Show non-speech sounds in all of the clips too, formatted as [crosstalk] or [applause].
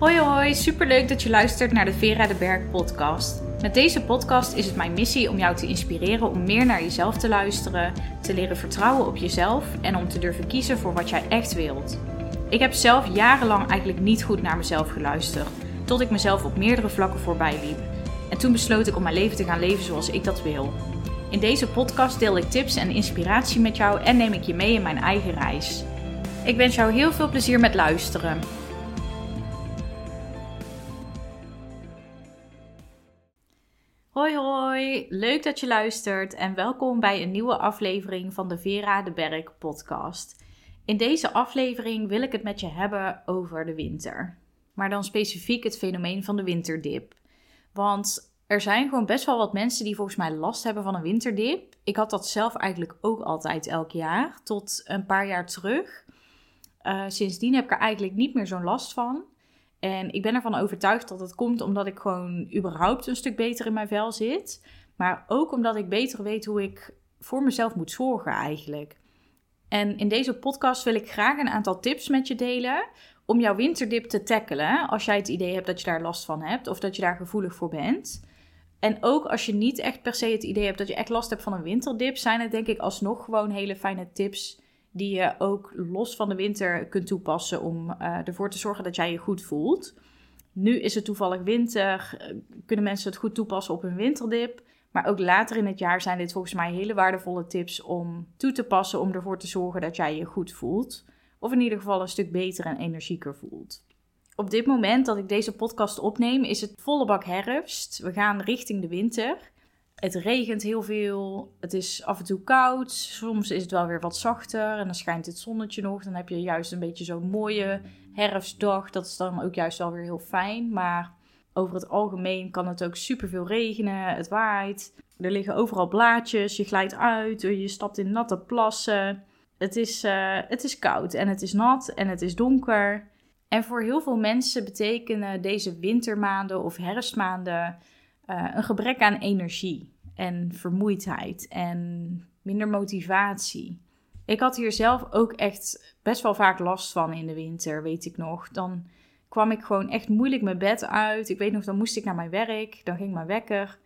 Hoi hoi, superleuk dat je luistert naar de Vera de Berg podcast. Met deze podcast is het mijn missie om jou te inspireren om meer naar jezelf te luisteren, te leren vertrouwen op jezelf en om te durven kiezen voor wat jij echt wilt. Ik heb zelf jarenlang eigenlijk niet goed naar mezelf geluisterd, tot ik mezelf op meerdere vlakken voorbij liep. En toen besloot ik om mijn leven te gaan leven zoals ik dat wil. In deze podcast deel ik tips en inspiratie met jou en neem ik je mee in mijn eigen reis. Ik wens jou heel veel plezier met luisteren. Hoi hoi, leuk dat je luistert en welkom bij een nieuwe aflevering van de Vera de Berg podcast. In deze aflevering wil ik het met je hebben over de winter. Maar dan specifiek het fenomeen van de winterdip. Want er zijn gewoon best wel wat mensen die volgens mij last hebben van een winterdip. Ik had dat zelf eigenlijk ook altijd elk jaar, tot een paar jaar terug. Uh, sindsdien heb ik er eigenlijk niet meer zo'n last van. En ik ben ervan overtuigd dat het komt omdat ik gewoon überhaupt een stuk beter in mijn vel zit. Maar ook omdat ik beter weet hoe ik voor mezelf moet zorgen eigenlijk. En in deze podcast wil ik graag een aantal tips met je delen om jouw winterdip te tackelen. Als jij het idee hebt dat je daar last van hebt of dat je daar gevoelig voor bent. En ook als je niet echt per se het idee hebt dat je echt last hebt van een winterdip, zijn het denk ik alsnog gewoon hele fijne tips die je ook los van de winter kunt toepassen om uh, ervoor te zorgen dat jij je goed voelt. Nu is het toevallig winter, eh, kunnen mensen het goed toepassen op hun winterdip. Maar ook later in het jaar zijn dit volgens mij hele waardevolle tips om toe te passen om ervoor te zorgen dat jij je goed voelt. Of in ieder geval een stuk beter en energieker voelt. Op dit moment dat ik deze podcast opneem is het volle bak herfst. We gaan richting de winter. Het regent heel veel. Het is af en toe koud. Soms is het wel weer wat zachter. En dan schijnt het zonnetje nog. Dan heb je juist een beetje zo'n mooie herfstdag. Dat is dan ook juist wel weer heel fijn. Maar over het algemeen kan het ook superveel regenen. Het waait. Er liggen overal blaadjes. Je glijdt uit. Je stapt in natte plassen. Het is, uh, het is koud en het is nat en het is donker. En voor heel veel mensen betekenen deze wintermaanden of herfstmaanden uh, een gebrek aan energie en vermoeidheid en minder motivatie. Ik had hier zelf ook echt best wel vaak last van in de winter, weet ik nog. Dan kwam ik gewoon echt moeilijk mijn bed uit. Ik weet nog, dan moest ik naar mijn werk, dan ging mijn wekker.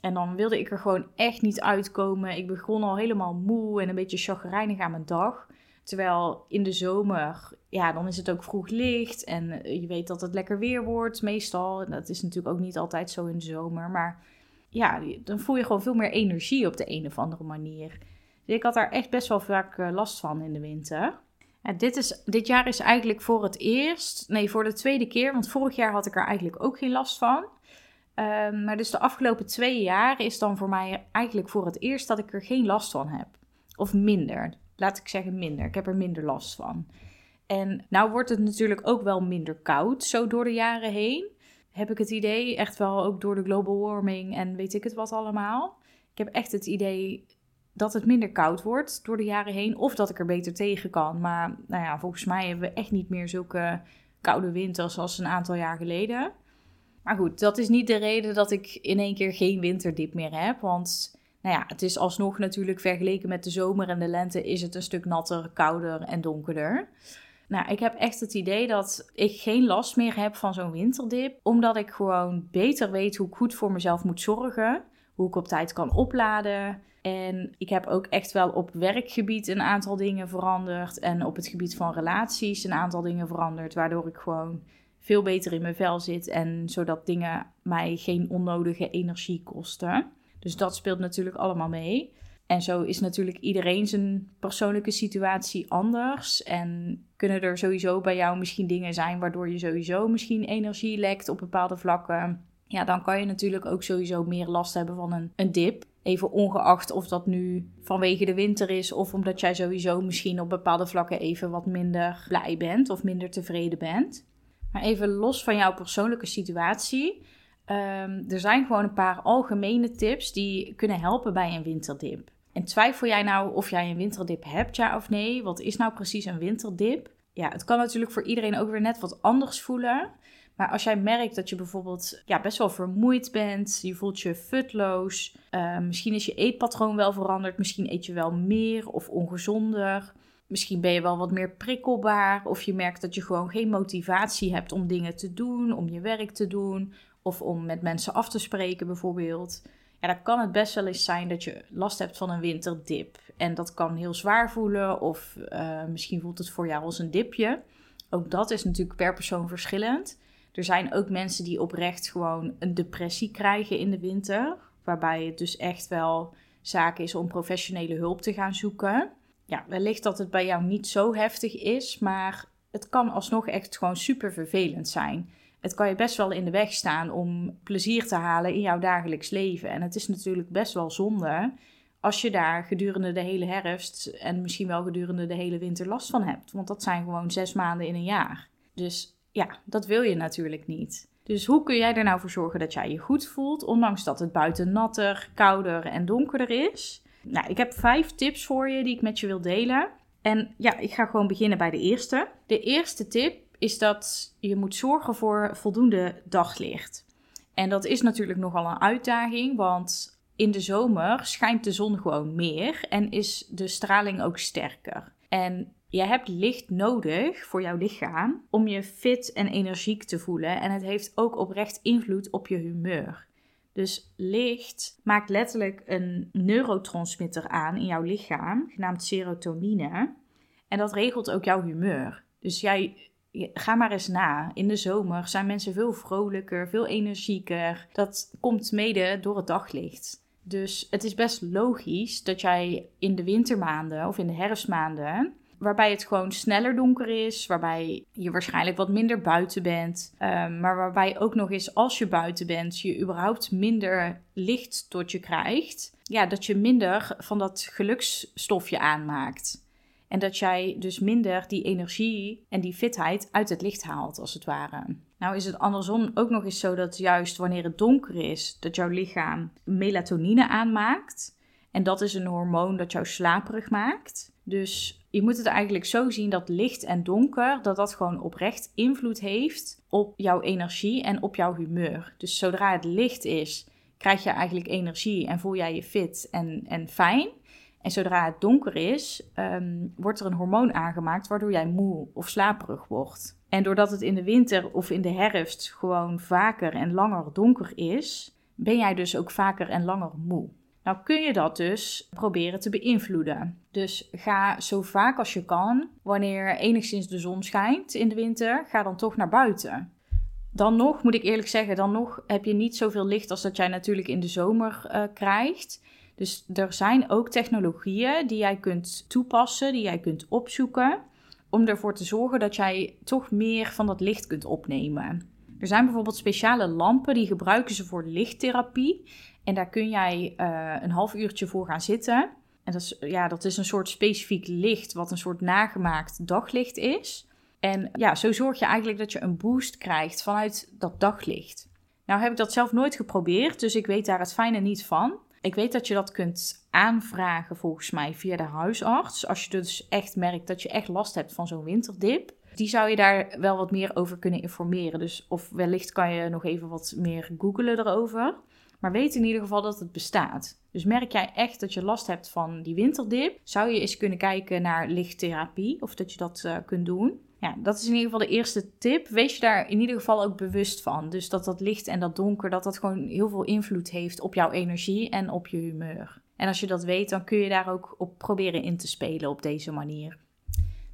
En dan wilde ik er gewoon echt niet uitkomen. Ik begon al helemaal moe en een beetje chagrijnig aan mijn dag. Terwijl in de zomer, ja, dan is het ook vroeg licht en je weet dat het lekker weer wordt meestal. Dat is natuurlijk ook niet altijd zo in de zomer, maar ja, dan voel je gewoon veel meer energie op de een of andere manier. Dus ik had daar echt best wel vaak eh, last van in de winter. Dit, is, dit jaar is eigenlijk voor het eerst, nee, voor de tweede keer, want vorig jaar had ik er eigenlijk ook geen last van. Um, maar dus de afgelopen twee jaar is dan voor mij eigenlijk voor het eerst dat ik er geen last van heb. Of minder laat ik zeggen minder. Ik heb er minder last van. En nou wordt het natuurlijk ook wel minder koud, zo door de jaren heen. Heb ik het idee, echt wel ook door de global warming en weet ik het wat allemaal. Ik heb echt het idee dat het minder koud wordt door de jaren heen. Of dat ik er beter tegen kan. Maar nou ja, volgens mij hebben we echt niet meer zulke koude winters als een aantal jaar geleden. Maar goed, dat is niet de reden dat ik in één keer geen winterdip meer heb. Want nou ja, het is alsnog natuurlijk vergeleken met de zomer en de lente is het een stuk natter, kouder en donkerder. Nou, ik heb echt het idee dat ik geen last meer heb van zo'n winterdip, omdat ik gewoon beter weet hoe ik goed voor mezelf moet zorgen, hoe ik op tijd kan opladen. En ik heb ook echt wel op werkgebied een aantal dingen veranderd en op het gebied van relaties een aantal dingen veranderd, waardoor ik gewoon veel beter in mijn vel zit en zodat dingen mij geen onnodige energie kosten. Dus dat speelt natuurlijk allemaal mee. En zo is natuurlijk iedereen zijn persoonlijke situatie anders. En kunnen er sowieso bij jou misschien dingen zijn waardoor je sowieso misschien energie lekt op bepaalde vlakken. Ja, dan kan je natuurlijk ook sowieso meer last hebben van een, een dip. Even ongeacht of dat nu vanwege de winter is of omdat jij sowieso misschien op bepaalde vlakken even wat minder blij bent of minder tevreden bent. Maar even los van jouw persoonlijke situatie Um, er zijn gewoon een paar algemene tips die kunnen helpen bij een winterdip. En twijfel jij nou of jij een winterdip hebt, ja of nee? Wat is nou precies een winterdip? Ja, het kan natuurlijk voor iedereen ook weer net wat anders voelen. Maar als jij merkt dat je bijvoorbeeld ja, best wel vermoeid bent, je voelt je futloos, uh, misschien is je eetpatroon wel veranderd, misschien eet je wel meer of ongezonder. Misschien ben je wel wat meer prikkelbaar. Of je merkt dat je gewoon geen motivatie hebt om dingen te doen, om je werk te doen. Of om met mensen af te spreken bijvoorbeeld. Ja, dan kan het best wel eens zijn dat je last hebt van een winterdip. En dat kan heel zwaar voelen. Of uh, misschien voelt het voor jou als een dipje. Ook dat is natuurlijk per persoon verschillend. Er zijn ook mensen die oprecht gewoon een depressie krijgen in de winter. Waarbij het dus echt wel zaak is om professionele hulp te gaan zoeken. Ja, wellicht dat het bij jou niet zo heftig is, maar het kan alsnog echt gewoon super vervelend zijn. Het kan je best wel in de weg staan om plezier te halen in jouw dagelijks leven. En het is natuurlijk best wel zonde als je daar gedurende de hele herfst en misschien wel gedurende de hele winter last van hebt. Want dat zijn gewoon zes maanden in een jaar. Dus ja, dat wil je natuurlijk niet. Dus hoe kun jij er nou voor zorgen dat jij je goed voelt, ondanks dat het buiten natter, kouder en donkerder is? Nou, ik heb vijf tips voor je die ik met je wil delen. En ja, ik ga gewoon beginnen bij de eerste. De eerste tip is dat je moet zorgen voor voldoende daglicht. En dat is natuurlijk nogal een uitdaging, want in de zomer schijnt de zon gewoon meer en is de straling ook sterker. En je hebt licht nodig voor jouw lichaam om je fit en energiek te voelen. En het heeft ook oprecht invloed op je humeur. Dus licht maakt letterlijk een neurotransmitter aan in jouw lichaam, genaamd serotonine. En dat regelt ook jouw humeur. Dus jij ga maar eens na. In de zomer zijn mensen veel vrolijker, veel energieker. Dat komt mede door het daglicht. Dus het is best logisch dat jij in de wintermaanden of in de herfstmaanden waarbij het gewoon sneller donker is, waarbij je waarschijnlijk wat minder buiten bent, um, maar waarbij ook nog eens als je buiten bent, je überhaupt minder licht tot je krijgt, ja, dat je minder van dat geluksstofje aanmaakt. En dat jij dus minder die energie en die fitheid uit het licht haalt, als het ware. Nou is het andersom ook nog eens zo dat juist wanneer het donker is, dat jouw lichaam melatonine aanmaakt. En dat is een hormoon dat jou slaperig maakt. Dus je moet het eigenlijk zo zien dat licht en donker, dat dat gewoon oprecht invloed heeft op jouw energie en op jouw humeur. Dus zodra het licht is, krijg je eigenlijk energie en voel jij je fit en, en fijn. En zodra het donker is, ehm, wordt er een hormoon aangemaakt waardoor jij moe of slaperig wordt. En doordat het in de winter of in de herfst gewoon vaker en langer donker is, ben jij dus ook vaker en langer moe. Nou kun je dat dus proberen te beïnvloeden. Dus ga zo vaak als je kan, wanneer enigszins de zon schijnt in de winter, ga dan toch naar buiten. Dan nog, moet ik eerlijk zeggen, dan nog heb je niet zoveel licht als dat jij natuurlijk in de zomer uh, krijgt. Dus er zijn ook technologieën die jij kunt toepassen, die jij kunt opzoeken, om ervoor te zorgen dat jij toch meer van dat licht kunt opnemen. Er zijn bijvoorbeeld speciale lampen die gebruiken ze voor lichttherapie. En daar kun jij uh, een half uurtje voor gaan zitten. En dat is, ja, dat is een soort specifiek licht, wat een soort nagemaakt daglicht is. En ja, zo zorg je eigenlijk dat je een boost krijgt vanuit dat daglicht. Nou heb ik dat zelf nooit geprobeerd, dus ik weet daar het fijne niet van. Ik weet dat je dat kunt aanvragen volgens mij via de huisarts. Als je dus echt merkt dat je echt last hebt van zo'n winterdip. Die zou je daar wel wat meer over kunnen informeren. Dus of wellicht kan je nog even wat meer googelen erover. Maar weet in ieder geval dat het bestaat. Dus merk jij echt dat je last hebt van die winterdip, zou je eens kunnen kijken naar lichttherapie of dat je dat uh, kunt doen. Ja, dat is in ieder geval de eerste tip. Wees je daar in ieder geval ook bewust van. Dus dat dat licht en dat donker, dat dat gewoon heel veel invloed heeft op jouw energie en op je humeur. En als je dat weet, dan kun je daar ook op proberen in te spelen op deze manier.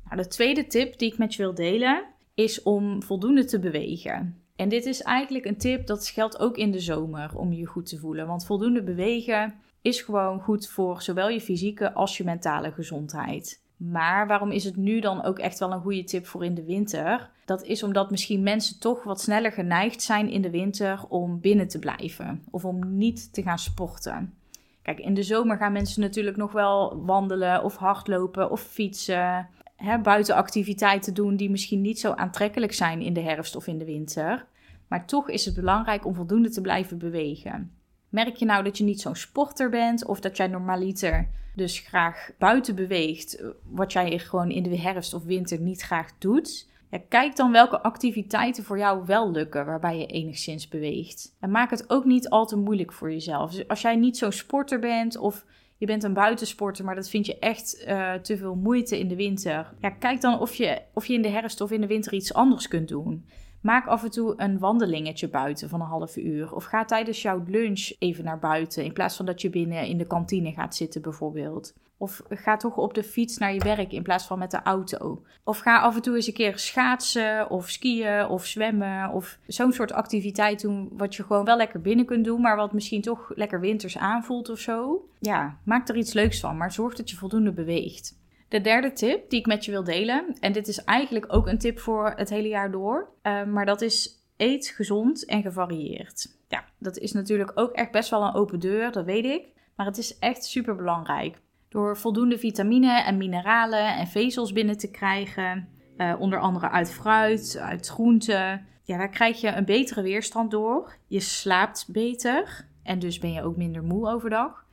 Nou, de tweede tip die ik met je wil delen is om voldoende te bewegen. En dit is eigenlijk een tip dat geldt ook in de zomer om je goed te voelen. Want voldoende bewegen is gewoon goed voor zowel je fysieke als je mentale gezondheid. Maar waarom is het nu dan ook echt wel een goede tip voor in de winter? Dat is omdat misschien mensen toch wat sneller geneigd zijn in de winter om binnen te blijven of om niet te gaan sporten. Kijk, in de zomer gaan mensen natuurlijk nog wel wandelen of hardlopen of fietsen. Hè, buitenactiviteiten doen die misschien niet zo aantrekkelijk zijn in de herfst of in de winter. Maar toch is het belangrijk om voldoende te blijven bewegen. Merk je nou dat je niet zo'n sporter bent of dat jij normaliter dus graag buiten beweegt, wat jij gewoon in de herfst of winter niet graag doet? Kijk dan welke activiteiten voor jou wel lukken waarbij je enigszins beweegt. En maak het ook niet al te moeilijk voor jezelf. Dus als jij niet zo'n sporter bent of je bent een buitensporter, maar dat vind je echt uh, te veel moeite in de winter. Ja, kijk dan of je, of je in de herfst of in de winter iets anders kunt doen. Maak af en toe een wandelingetje buiten van een half uur. Of ga tijdens jouw lunch even naar buiten. In plaats van dat je binnen in de kantine gaat zitten, bijvoorbeeld. Of ga toch op de fiets naar je werk in plaats van met de auto. Of ga af en toe eens een keer schaatsen of skiën of zwemmen. Of zo'n soort activiteit doen wat je gewoon wel lekker binnen kunt doen. Maar wat misschien toch lekker winters aanvoelt of zo. Ja, maak er iets leuks van. Maar zorg dat je voldoende beweegt. De derde tip die ik met je wil delen. En dit is eigenlijk ook een tip voor het hele jaar door. Uh, maar dat is eet gezond en gevarieerd. Ja, dat is natuurlijk ook echt best wel een open deur, dat weet ik. Maar het is echt super belangrijk. Door voldoende vitamine en mineralen en vezels binnen te krijgen, uh, onder andere uit fruit, uit groenten, ja, daar krijg je een betere weerstand door. Je slaapt beter en dus ben je ook minder moe overdag.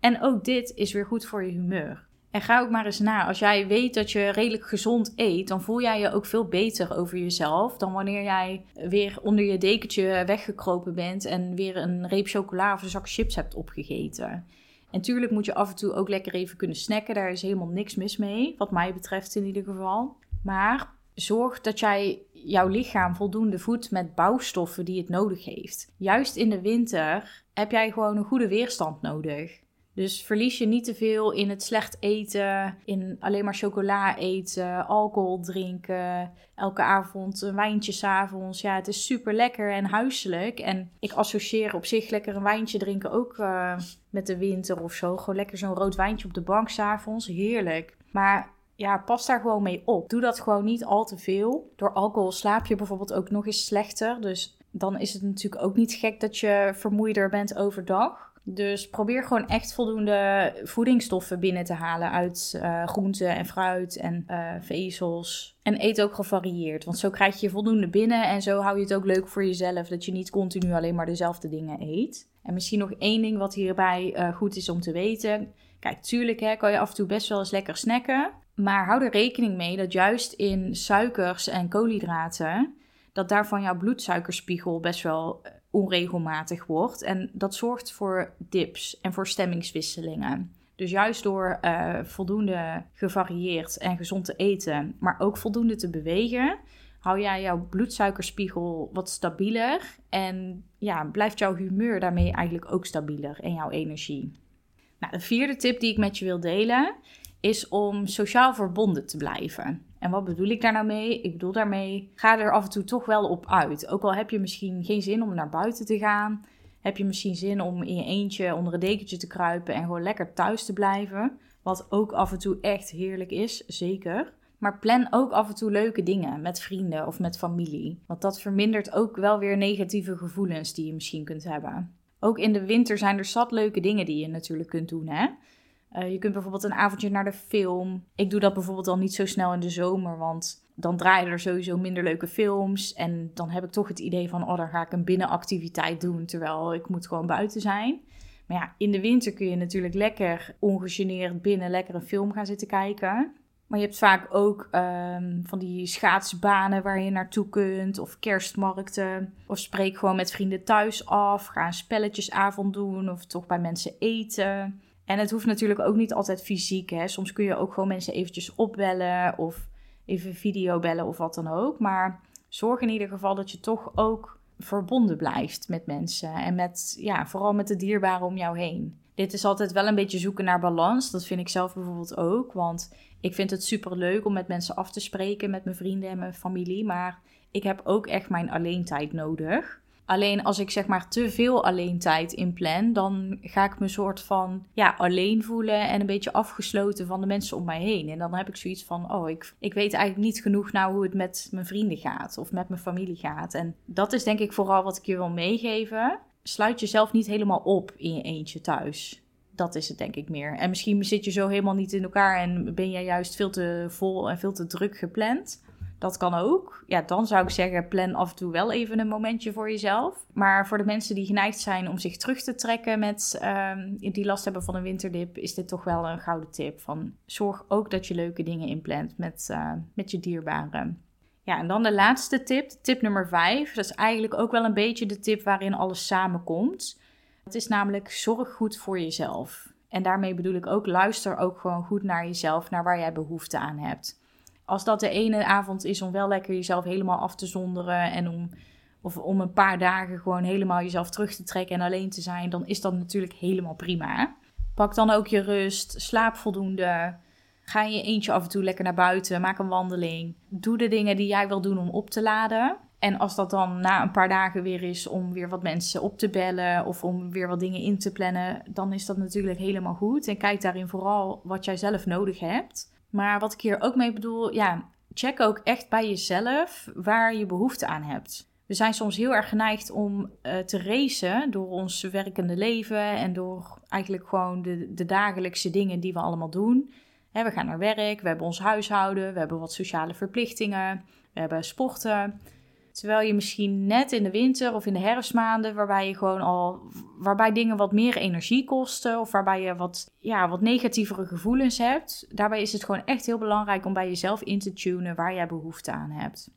En ook dit is weer goed voor je humeur. En ga ook maar eens na. Als jij weet dat je redelijk gezond eet, dan voel jij je ook veel beter over jezelf dan wanneer jij weer onder je dekentje weggekropen bent en weer een reep chocola of een zak chips hebt opgegeten. En tuurlijk moet je af en toe ook lekker even kunnen snacken. Daar is helemaal niks mis mee, wat mij betreft in ieder geval. Maar zorg dat jij jouw lichaam voldoende voedt met bouwstoffen die het nodig heeft. Juist in de winter heb jij gewoon een goede weerstand nodig. Dus verlies je niet te veel in het slecht eten, in alleen maar chocola eten, alcohol drinken, elke avond een wijntje s'avonds. Ja, het is super lekker en huiselijk. En ik associeer op zich lekker een wijntje drinken ook uh, met de winter of zo. Gewoon lekker zo'n rood wijntje op de bank s'avonds. Heerlijk. Maar ja, pas daar gewoon mee op. Doe dat gewoon niet al te veel. Door alcohol slaap je bijvoorbeeld ook nog eens slechter. Dus dan is het natuurlijk ook niet gek dat je vermoeider bent overdag. Dus probeer gewoon echt voldoende voedingsstoffen binnen te halen uit uh, groenten en fruit en uh, vezels. En eet ook gevarieerd, want zo krijg je voldoende binnen en zo hou je het ook leuk voor jezelf dat je niet continu alleen maar dezelfde dingen eet. En misschien nog één ding wat hierbij uh, goed is om te weten. Kijk, tuurlijk hè, kan je af en toe best wel eens lekker snacken. Maar hou er rekening mee dat juist in suikers en koolhydraten, dat daarvan jouw bloedsuikerspiegel best wel onregelmatig wordt. En dat zorgt voor dips en voor stemmingswisselingen. Dus juist door uh, voldoende gevarieerd en gezond te eten, maar ook voldoende te bewegen, hou jij jouw bloedsuikerspiegel wat stabieler. En ja, blijft jouw humeur daarmee eigenlijk ook stabieler en jouw energie. Nou, de vierde tip die ik met je wil delen is om sociaal verbonden te blijven. En wat bedoel ik daar nou mee? Ik bedoel daarmee, ga er af en toe toch wel op uit. Ook al heb je misschien geen zin om naar buiten te gaan, heb je misschien zin om in je eentje onder een dekentje te kruipen en gewoon lekker thuis te blijven. Wat ook af en toe echt heerlijk is, zeker. Maar plan ook af en toe leuke dingen met vrienden of met familie. Want dat vermindert ook wel weer negatieve gevoelens die je misschien kunt hebben. Ook in de winter zijn er zat leuke dingen die je natuurlijk kunt doen. Hè? Uh, je kunt bijvoorbeeld een avondje naar de film. Ik doe dat bijvoorbeeld al niet zo snel in de zomer, want dan draaien er sowieso minder leuke films. En dan heb ik toch het idee van, oh, dan ga ik een binnenactiviteit doen, terwijl ik moet gewoon buiten zijn. Maar ja, in de winter kun je natuurlijk lekker ongegeneerd binnen lekker een film gaan zitten kijken. Maar je hebt vaak ook um, van die schaatsbanen waar je naartoe kunt, of kerstmarkten. Of spreek gewoon met vrienden thuis af, ga een spelletjesavond doen, of toch bij mensen eten. En het hoeft natuurlijk ook niet altijd fysiek. Hè. Soms kun je ook gewoon mensen eventjes opbellen of even video bellen of wat dan ook. Maar zorg in ieder geval dat je toch ook verbonden blijft met mensen. En met, ja, vooral met de dierbaren om jou heen. Dit is altijd wel een beetje zoeken naar balans. Dat vind ik zelf bijvoorbeeld ook. Want ik vind het super leuk om met mensen af te spreken, met mijn vrienden en mijn familie. Maar ik heb ook echt mijn alleentijd nodig. Alleen als ik zeg maar te veel alleen tijd inplan, dan ga ik me soort van ja, alleen voelen en een beetje afgesloten van de mensen om mij heen. En dan heb ik zoiets van, oh, ik, ik weet eigenlijk niet genoeg nou hoe het met mijn vrienden gaat of met mijn familie gaat. En dat is denk ik vooral wat ik je wil meegeven. Sluit jezelf niet helemaal op in je eentje thuis. Dat is het denk ik meer. En misschien zit je zo helemaal niet in elkaar en ben jij juist veel te vol en veel te druk gepland. Dat kan ook. Ja, dan zou ik zeggen, plan af en toe wel even een momentje voor jezelf. Maar voor de mensen die geneigd zijn om zich terug te trekken met um, die last hebben van een winterdip, is dit toch wel een gouden tip. Van zorg ook dat je leuke dingen inplant met, uh, met je dierbaren. Ja, en dan de laatste tip, tip nummer 5. Dat is eigenlijk ook wel een beetje de tip waarin alles samenkomt. Het is namelijk zorg goed voor jezelf. En daarmee bedoel ik ook, luister ook gewoon goed naar jezelf, naar waar jij behoefte aan hebt. Als dat de ene avond is om wel lekker jezelf helemaal af te zonderen en om, of om een paar dagen gewoon helemaal jezelf terug te trekken en alleen te zijn, dan is dat natuurlijk helemaal prima. Pak dan ook je rust, slaap voldoende, ga je eentje af en toe lekker naar buiten, maak een wandeling. Doe de dingen die jij wil doen om op te laden. En als dat dan na een paar dagen weer is om weer wat mensen op te bellen of om weer wat dingen in te plannen, dan is dat natuurlijk helemaal goed. En kijk daarin vooral wat jij zelf nodig hebt. Maar wat ik hier ook mee bedoel, ja, check ook echt bij jezelf waar je behoefte aan hebt. We zijn soms heel erg geneigd om uh, te racen door ons werkende leven en door eigenlijk gewoon de, de dagelijkse dingen die we allemaal doen. we gaan naar werk, we hebben ons huishouden, we hebben wat sociale verplichtingen, we hebben sporten. Terwijl je misschien net in de winter of in de herfstmaanden, waarbij je gewoon al, waarbij dingen wat meer energie kosten of waarbij je wat, ja, wat negatievere gevoelens hebt. Daarbij is het gewoon echt heel belangrijk om bij jezelf in te tunen waar jij behoefte aan hebt.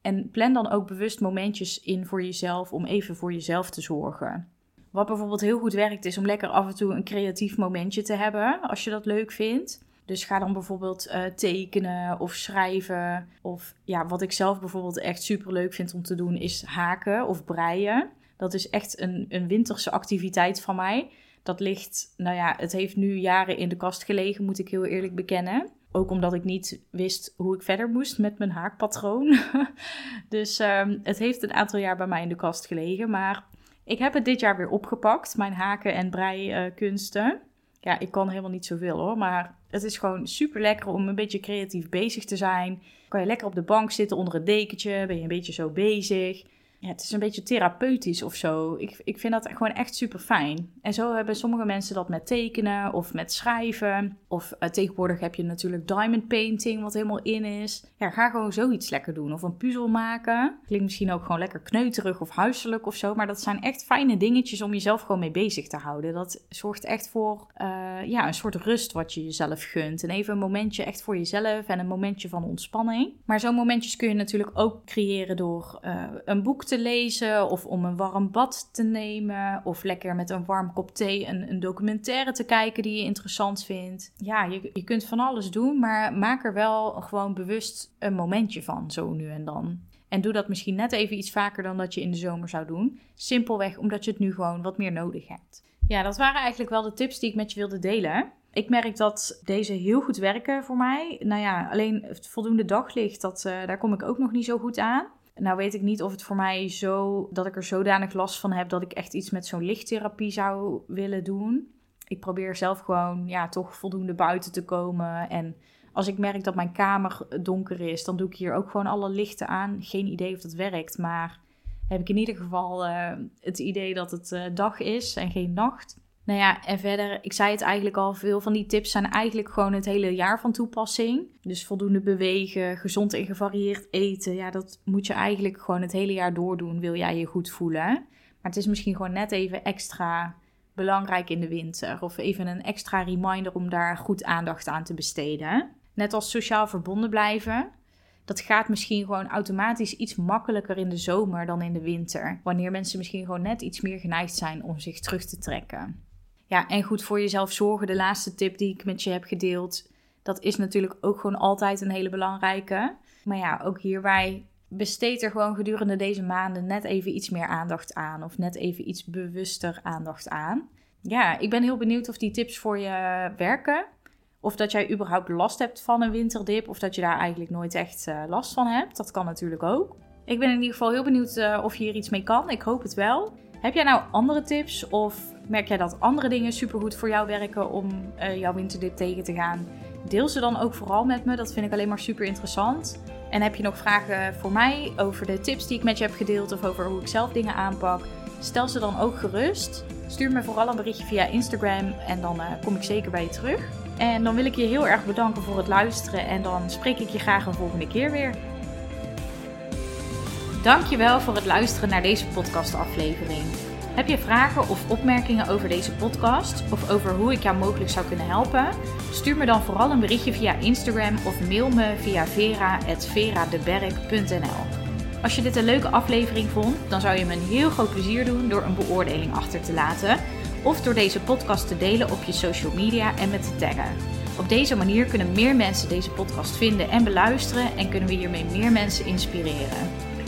En plan dan ook bewust momentjes in voor jezelf om even voor jezelf te zorgen. Wat bijvoorbeeld heel goed werkt is om lekker af en toe een creatief momentje te hebben als je dat leuk vindt. Dus ga dan bijvoorbeeld uh, tekenen of schrijven. Of ja, wat ik zelf bijvoorbeeld echt super leuk vind om te doen, is haken of breien. Dat is echt een, een winterse activiteit van mij. Dat ligt, nou ja, het heeft nu jaren in de kast gelegen, moet ik heel eerlijk bekennen. Ook omdat ik niet wist hoe ik verder moest met mijn haakpatroon. [laughs] dus um, het heeft een aantal jaar bij mij in de kast gelegen. Maar ik heb het dit jaar weer opgepakt, mijn haken- en breikunsten. Uh, ja, ik kan helemaal niet zoveel hoor, maar het is gewoon super lekker om een beetje creatief bezig te zijn. Kan je lekker op de bank zitten onder het dekentje, ben je een beetje zo bezig het is een beetje therapeutisch of zo. Ik, ik vind dat gewoon echt super fijn. En zo hebben sommige mensen dat met tekenen of met schrijven. Of uh, tegenwoordig heb je natuurlijk diamond painting, wat helemaal in is. Ja, ga gewoon zoiets lekker doen. Of een puzzel maken. Klinkt misschien ook gewoon lekker kneuterig of huiselijk of zo. Maar dat zijn echt fijne dingetjes om jezelf gewoon mee bezig te houden. Dat zorgt echt voor uh, ja, een soort rust wat je jezelf gunt. En even een momentje echt voor jezelf en een momentje van ontspanning. Maar zo'n momentjes kun je natuurlijk ook creëren door uh, een boek te lezen of om een warm bad te nemen of lekker met een warm kop thee een, een documentaire te kijken die je interessant vindt. Ja, je, je kunt van alles doen, maar maak er wel gewoon bewust een momentje van, zo nu en dan. En doe dat misschien net even iets vaker dan dat je in de zomer zou doen. Simpelweg omdat je het nu gewoon wat meer nodig hebt. Ja, dat waren eigenlijk wel de tips die ik met je wilde delen. Ik merk dat deze heel goed werken voor mij. Nou ja, alleen het voldoende daglicht, dat, uh, daar kom ik ook nog niet zo goed aan. Nou weet ik niet of het voor mij zo dat ik er zodanig last van heb dat ik echt iets met zo'n lichttherapie zou willen doen. Ik probeer zelf gewoon ja, toch voldoende buiten te komen. En als ik merk dat mijn kamer donker is, dan doe ik hier ook gewoon alle lichten aan. Geen idee of dat werkt, maar heb ik in ieder geval uh, het idee dat het uh, dag is en geen nacht. Nou ja, en verder, ik zei het eigenlijk al, veel van die tips zijn eigenlijk gewoon het hele jaar van toepassing. Dus voldoende bewegen, gezond en gevarieerd eten. Ja, dat moet je eigenlijk gewoon het hele jaar doordoen, wil jij je goed voelen. Maar het is misschien gewoon net even extra belangrijk in de winter. Of even een extra reminder om daar goed aandacht aan te besteden. Net als sociaal verbonden blijven. Dat gaat misschien gewoon automatisch iets makkelijker in de zomer dan in de winter. Wanneer mensen misschien gewoon net iets meer geneigd zijn om zich terug te trekken. Ja, en goed voor jezelf zorgen, de laatste tip die ik met je heb gedeeld, dat is natuurlijk ook gewoon altijd een hele belangrijke. Maar ja, ook hierbij besteed er gewoon gedurende deze maanden net even iets meer aandacht aan. Of net even iets bewuster aandacht aan. Ja, ik ben heel benieuwd of die tips voor je werken. Of dat jij überhaupt last hebt van een winterdip. Of dat je daar eigenlijk nooit echt uh, last van hebt. Dat kan natuurlijk ook. Ik ben in ieder geval heel benieuwd uh, of je hier iets mee kan. Ik hoop het wel. Heb jij nou andere tips of merk jij dat andere dingen supergoed voor jou werken om uh, jouw winterdip tegen te gaan? Deel ze dan ook vooral met me. Dat vind ik alleen maar super interessant. En heb je nog vragen voor mij over de tips die ik met je heb gedeeld of over hoe ik zelf dingen aanpak? Stel ze dan ook gerust. Stuur me vooral een berichtje via Instagram en dan uh, kom ik zeker bij je terug. En dan wil ik je heel erg bedanken voor het luisteren en dan spreek ik je graag een volgende keer weer. Dankjewel voor het luisteren naar deze podcastaflevering. Heb je vragen of opmerkingen over deze podcast of over hoe ik jou mogelijk zou kunnen helpen? Stuur me dan vooral een berichtje via Instagram of mail me via vera.veradeberg.nl. Als je dit een leuke aflevering vond, dan zou je me een heel groot plezier doen door een beoordeling achter te laten of door deze podcast te delen op je social media en met te taggen. Op deze manier kunnen meer mensen deze podcast vinden en beluisteren en kunnen we hiermee meer mensen inspireren.